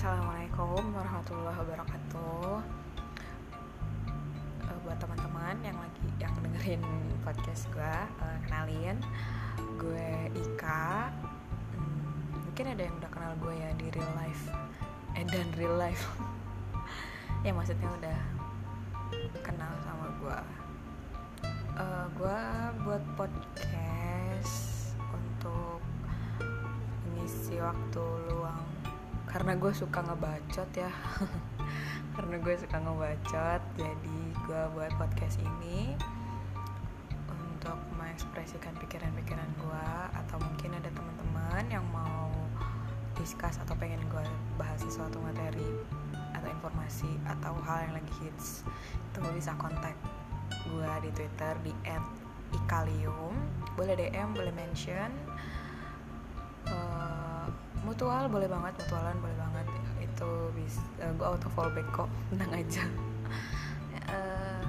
Assalamualaikum warahmatullahi wabarakatuh. Uh, buat teman-teman yang lagi yang dengerin podcast gue uh, kenalin gue Ika. Hmm, mungkin ada yang udah kenal gue ya di real life. Eh dan real life. Ya maksudnya udah kenal sama gue uh, gue buat podcast untuk mengisi waktu luang karena gue suka ngebacot ya. Karena gue suka ngebacot jadi gue buat podcast ini untuk mengekspresikan pikiran-pikiran gue atau mungkin ada teman-teman yang mau discuss atau pengen gue bahas sesuatu materi atau informasi atau hal yang lagi hits itu bisa kontak gue di twitter di @ikalium. Boleh dm boleh mention mutual boleh banget mutualan boleh banget. Itu bisa uh, eh, gue auto fallback kok tenang aja. Uh,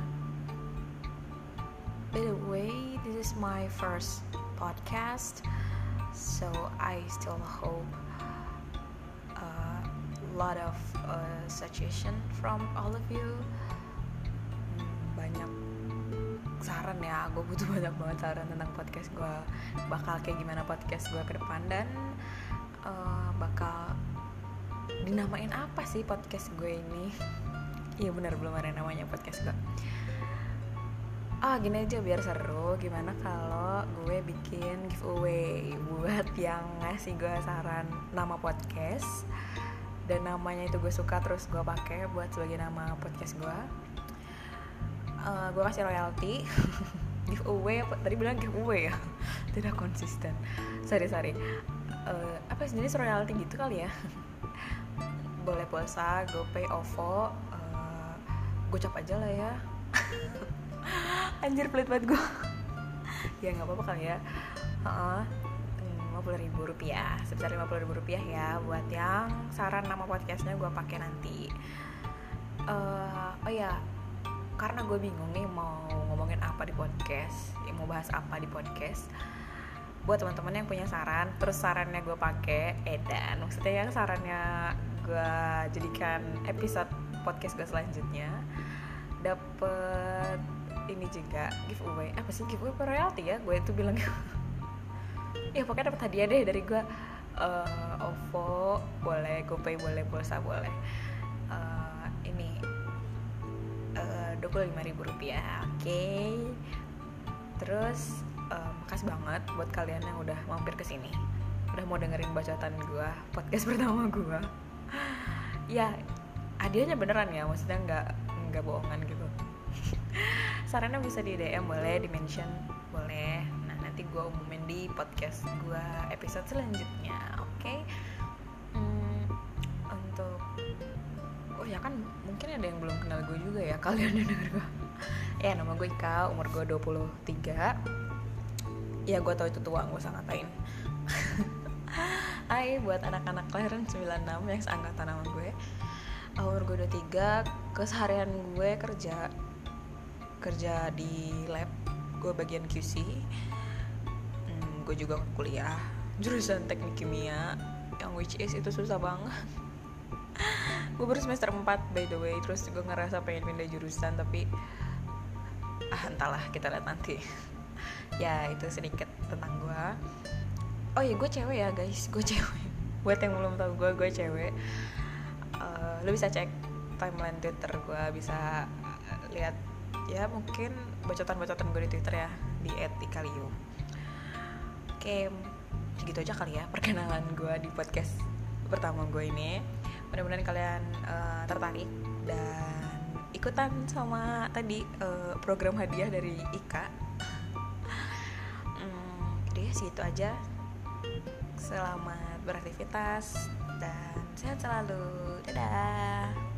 by the way this is my first podcast so I still hope a uh, lot of uh, suggestion from all of you. Hmm, banyak saran ya gue butuh banyak banget saran tentang podcast gue bakal kayak gimana podcast gue ke depan. Dan uh, bakal dinamain apa sih podcast gue ini? Iya benar belum ada namanya podcast gue. Ah gini aja biar seru gimana kalau gue bikin giveaway buat yang ngasih gue saran nama podcast. Dan namanya itu gue suka terus gue pakai buat sebagai nama podcast gue. Uh, gue kasih royalti. Giveaway tadi bilang giveaway ya? Tidak konsisten. Sorry sorry uh, apa jenis royalti gitu kali ya. Boleh pulsa GoPay OVO uh, gocap aja lah ya. Anjir pelit banget gue ya nggak apa-apa kali ya. Lima puluh ribu rupiah sebesar lima puluh ribu rupiah ya buat yang saran nama podcastnya gue pakai nanti. Uh, oh ya karena gue bingung nih mau ngomongin apa di podcast mau bahas apa di podcast buat teman-teman yang punya saran terus sarannya gue pakai edan maksudnya yang sarannya gue jadikan episode podcast gue selanjutnya. Dapet ini juga giveaway apa sih giveaway per royalty ya? Gue itu bilang ya pokoknya dapet hadiah deh dari gue uh, OVO boleh GoPay boleh pulsa boleh. Uh, ini eh, dua puluh lima ribu rupiah oke. Okay. terus makasih banget buat kalian yang udah mampir ke sini. Udah mau dengerin bacotan gue podcast pertama gue ya hadiahnya beneran ya maksudnya nggak nggak bohongan gitu. Sarannya bisa di DM boleh di mention boleh. Nah nanti gue umumin di podcast gue episode selanjutnya oke? Okay? hmm, untuk oh ya kan mungkin ada yang belum kenal gue juga ya kalian yang denger gue ya nama gue Ika umur gue 23 ya gue tau itu tua gue usah ngatain. Hai buat anak-anak kelahiran 96 yang seangkatan sama gue. Umur gue 23 Keseharian gue kerja Kerja di lab Gue bagian QC hmm, Gue juga kuliah Jurusan teknik kimia Yang which is itu susah banget. Gue baru semester 4 by the way Terus gue ngerasa pengen pindah jurusan Tapi Ah entahlah kita lihat nanti ya itu sedikit tentang gue oh ya gue cewek ya guys. Gue cewek. Buat yang belum tahu gue gue cewek. Uh, lo bisa cek timeline twitter gue bisa lihat ya mungkin bacotan-bacotan gue di twitter ya di @ikaliu oke segitu aja kali ya perkenalan gue di podcast pertama gue ini. Mudah-mudahan kalian uh, tertarik dan ikutan sama tadi uh, program hadiah dari Ika segitu aja. Selamat beraktivitas dan sehat selalu. Dadah